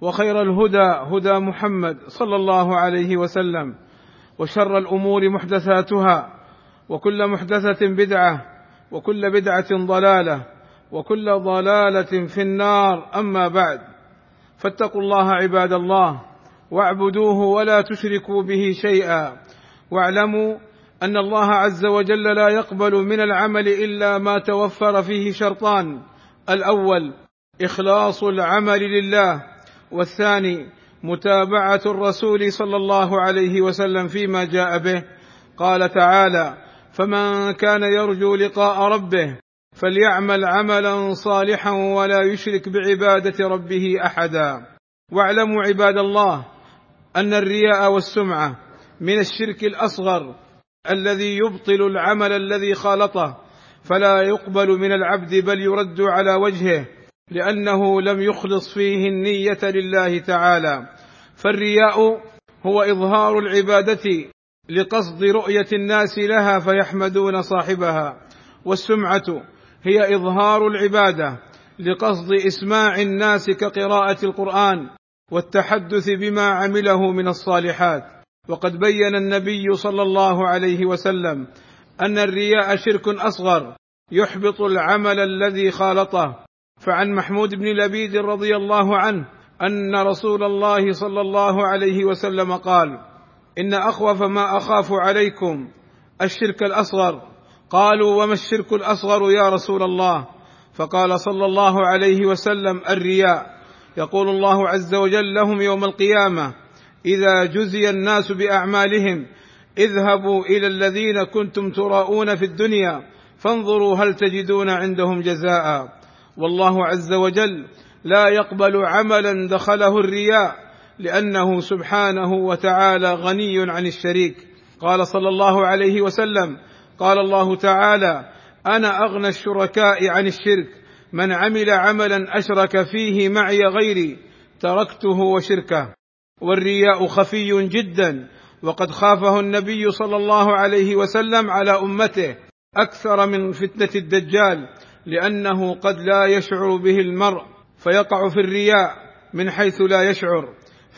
وخير الهدى هدى محمد صلى الله عليه وسلم وشر الأمور محدثاتها وكل محدثة بدعة وكل بدعة ضلالة وكل ضلالة في النار. أما بعد فاتقوا الله عباد الله واعبدوه ولا تشركوا به شيئا واعلموا أن الله عز وجل لا يقبل من العمل إلا ما توفر فيه شرطان. الأول إخلاص العمل لله. والثاني متابعة الرسول صلى الله عليه وسلم فيما جاء به. قال تعالى فمن كان يرجو لقاء ربه فليعمل عملا صالحا ولا يشرك بعبادة ربه أحدا. واعلموا عباد الله أن الرياء والسمعة من الشرك الأصغر الذي يبطل العمل الذي خالطه فلا يقبل من العبد بل يرد على وجهه. لأنه لم يخلص فيه النية لله تعالى. فالرياء هو إظهار العبادة لقصد رؤية الناس لها فيحمدون صاحبها. والسمعة هي إظهار العبادة لقصد إسماع الناس كقراءة القرآن والتحدث بما عمله من الصالحات. وقد بين النبي صلى الله عليه وسلم أن الرياء شرك أصغر يحبط العمل الذي خالطه. فعن محمود بن لبيد رضي الله عنه أن رسول الله صلى الله عليه وسلم قال إن أخوف ما أخاف عليكم الشرك الأصغر. قالوا وما الشرك الأصغر يا رسول الله؟ فقال صلى الله عليه وسلم الرياء. يقول الله عز وجل لهم يوم القيامة إذا جزي الناس بأعمالهم اذهبوا إلى الذين كنتم تراءون في الدنيا فانظروا هل تجدون عندهم جزاء. والله عز وجل لا يقبل عملا دخله الرياء لأنه سبحانه وتعالى غني عن الشريك. قال صلى الله عليه وسلم قال الله تعالى أنا أغنى الشركاء عن الشرك من عمل عملا أشرك فيه معي غيري تركته وشركه. والرياء خفي جدا وقد خافه النبي صلى الله عليه وسلم على أمته أكثر من فتنة الدجال. لأنه قد لا يشعر به المرء فيقع في الرياء من حيث لا يشعر.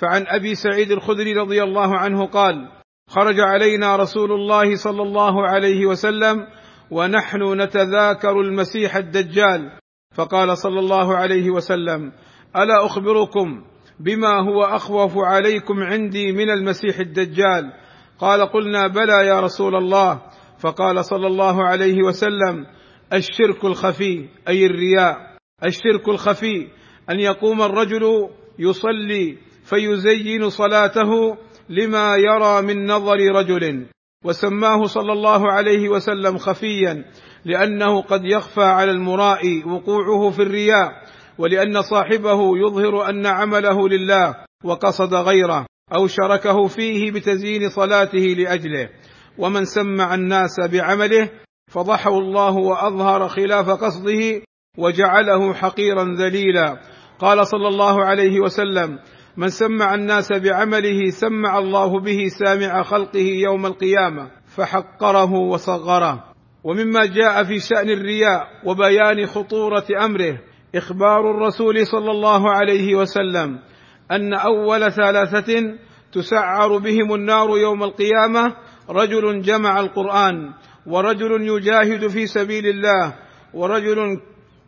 فعن أبي سعيد الخدري رضي الله عنه قال خرج علينا رسول الله صلى الله عليه وسلم ونحن نتذاكر المسيح الدجال. فقال صلى الله عليه وسلم ألا أخبركم بما هو أخوف عليكم عندي من المسيح الدجال؟ قال قلنا بلى يا رسول الله. فقال صلى الله عليه وسلم الشرك الخفي أي الرياء. الشرك الخفي أن يقوم الرجل يصلي فيزين صلاته لما يرى من نظر رجل. وسماه صلى الله عليه وسلم خفيا لأنه قد يخفى على المرائي وقوعه في الرياء ولأن صاحبه يظهر أن عمله لله وقصد غيره أو شركه فيه بتزيين صلاته لأجله. ومن سمع الناس بعمله فضحه الله وأظهر خلاف قصده وجعله حقيرا ذليلا. قال صلى الله عليه وسلم من سمع الناس بعمله سمع الله به سامع خلقه يوم القيامة فحقره وصغره. ومما جاء في شأن الرياء وبيان خطورة أمره إخبار الرسول صلى الله عليه وسلم أن أول ثلاثة تسعر بهم النار يوم القيامة رجل جمع القرآن ورجل يجاهد في سبيل الله ورجل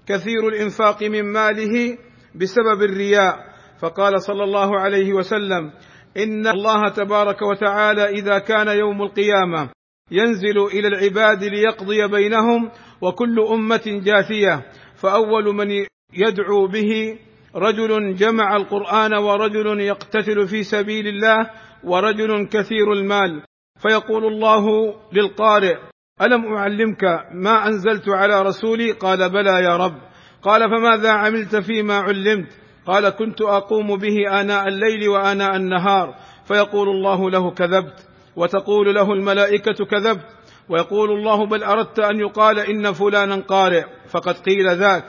كثير الإنفاق من ماله بسبب الرياء. فقال صلى الله عليه وسلم إن الله تبارك وتعالى إذا كان يوم القيامة ينزل إلى العباد ليقضي بينهم وكل أمة جاثية. فأول من يدعو به رجل جمع القرآن ورجل يقتتل في سبيل الله ورجل كثير المال. فيقول الله للقارئ ألم أعلمك ما أنزلت على رسولي؟ قال بلى يا رب. قال فماذا عملت فيما علمت؟ قال كنت أقوم به آناء الليل وآناء النهار. فيقول الله له كذبت وتقول له الملائكة كذبت ويقول الله بل أردت أن يقال إن فلانا قارئ فقد قيل ذاك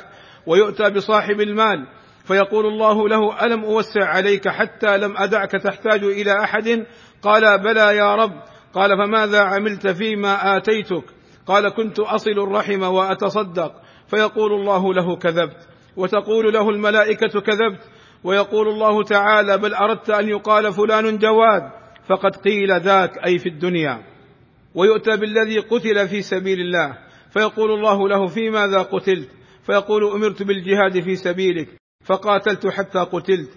ويؤتى بصاحب المال. فيقول الله له ألم أوسع عليك حتى لم أدعك تحتاج إلى أحد؟ قال بلى يا رب. قال فماذا عملت فيما آتيتك؟ قال كنت أصل الرحم وأتصدق. فيقول الله له كذبت. وتقول له الملائكة كذبت. ويقول الله تعالى بل أردت أن يقال فلان جواد. فقد قيل ذاك أي في الدنيا. ويؤتى بالذي قتل في سبيل الله. فيقول الله له في ماذا قتلت؟ فيقول أمرت بالجهاد في سبيلك. فقاتلت حتى قتلت.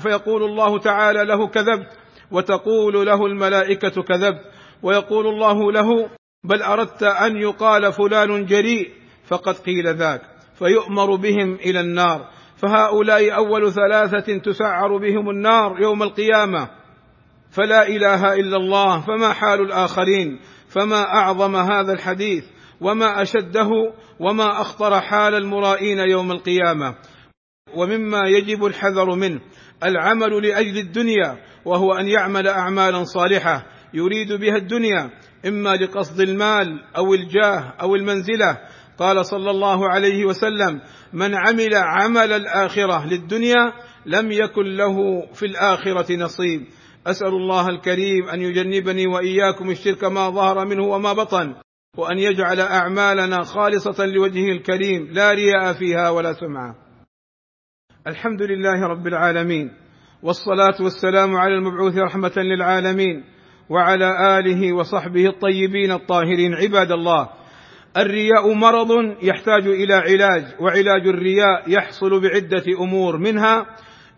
فيقول الله تعالى له كذبت. وتقول له الملائكة كذبت ويقول الله له بل أردت أن يقال فلان جريء فقد قيل ذاك فيؤمر بهم إلى النار فهؤلاء أول ثلاثة تسعر بهم النار يوم القيامة فلا إله إلا الله فما حال الآخرين فما أعظم هذا الحديث وما أشده وما أخطر حال المرائين يوم القيامة. ومما يجب الحذر منه العمل لأجل الدنيا وهو أن يعمل اعمالا صالحة يريد بها الدنيا إما لقصد المال أو الجاه أو المنزلة. قال صلى الله عليه وسلم من عمل عمل الآخرة للدنيا لم يكن له في الآخرة نصيب. أسأل الله الكريم أن يجنبني وإياكم الشرك ما ظهر منه وما بطن وأن يجعل أعمالنا خالصة لوجهه الكريم لا رياء فيها ولا سمعة. الحمد لله رب العالمين. والصلاة والسلام على المبعوث رحمة للعالمين وعلى آله وصحبه الطيبين الطاهرين. عباد الله الرياء مرض يحتاج إلى علاج وعلاج الرياء يحصل بعدة أمور منها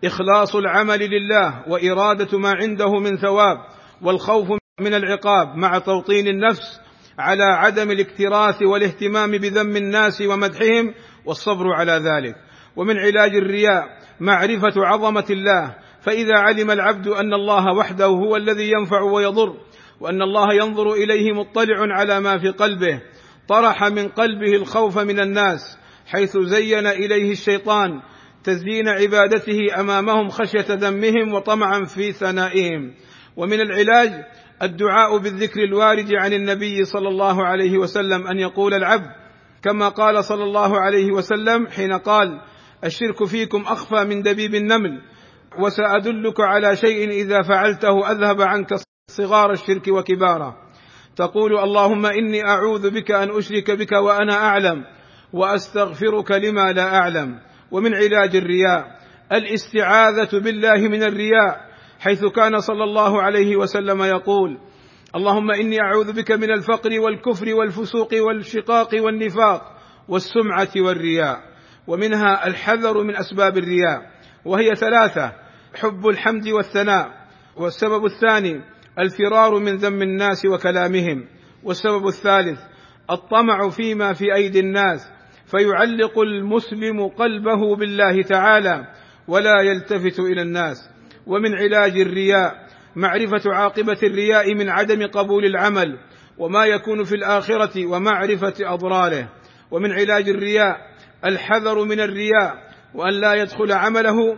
إخلاص العمل لله وإرادة ما عنده من ثواب والخوف من العقاب مع توطين النفس على عدم الاكتراث والاهتمام بذم الناس ومدحهم والصبر على ذلك. ومن علاج الرياء معرفة عظمة الله فإذا علم العبد أن الله وحده هو الذي ينفع ويضر وأن الله ينظر إليه مطلع على ما في قلبه طرح من قلبه الخوف من الناس حيث زين إليه الشيطان تزيين عبادته أمامهم خشية ذمهم وطمعا في ثنائهم. ومن العلاج الدعاء بالذكر الوارد عن النبي صلى الله عليه وسلم أن يقول العبد كما قال صلى الله عليه وسلم حين قال الشرك فيكم أخفى من دبيب النمل وسأدلك على شيء إذا فعلته أذهب عنك صغار الشرك وكباره تقول اللهم إني أعوذ بك أن أشرك بك وأنا أعلم وأستغفرك لما لا أعلم. ومن علاج الرياء الاستعاذة بالله من الرياء حيث كان صلى الله عليه وسلم يقول اللهم إني أعوذ بك من الفقر والكفر والفسوق والشقاق والنفاق والسمعة والرياء. ومنها الحذر من أسباب الرياء وهي ثلاثة حب الحمد والثناء والسبب الثاني الفرار من ذم الناس وكلامهم والسبب الثالث الطمع فيما في أيدي الناس فيعلق المسلم قلبه بالله تعالى ولا يلتفت إلى الناس. ومن علاج الرياء معرفة عاقبة الرياء من عدم قبول العمل وما يكون في الآخرة ومعرفة اضراره ومن علاج الرياء الحذر من الرياء وأن لا يدخل عمله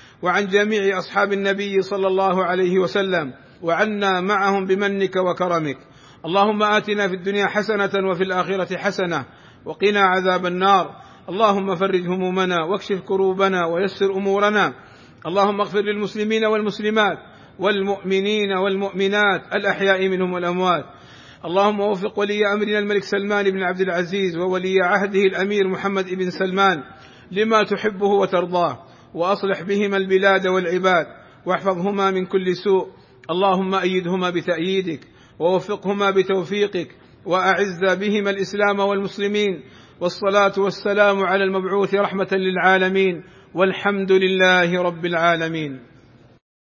وعن جميع أصحاب النبي صلى الله عليه وسلم وعنا معهم بمنك وكرمك. اللهم آتنا في الدنيا حسنة وفي الآخرة حسنة وقنا عذاب النار. اللهم فرج همومنا واكشف كروبنا ويسر أمورنا. اللهم اغفر للمسلمين والمسلمات والمؤمنين والمؤمنات الأحياء منهم والأموات. اللهم وفق ولي أمرنا الملك سلمان بن عبد العزيز وولي عهده الأمير محمد بن سلمان لما تحبه وترضاه. وأصلح بهما البلاد والعباد واحفظهما من كل سوء. اللهم أيدهما بتأييدك ووفقهما بتوفيقك وأعز بهما الإسلام والمسلمين. والصلاة والسلام على المبعوث رحمة للعالمين. والحمد لله رب العالمين.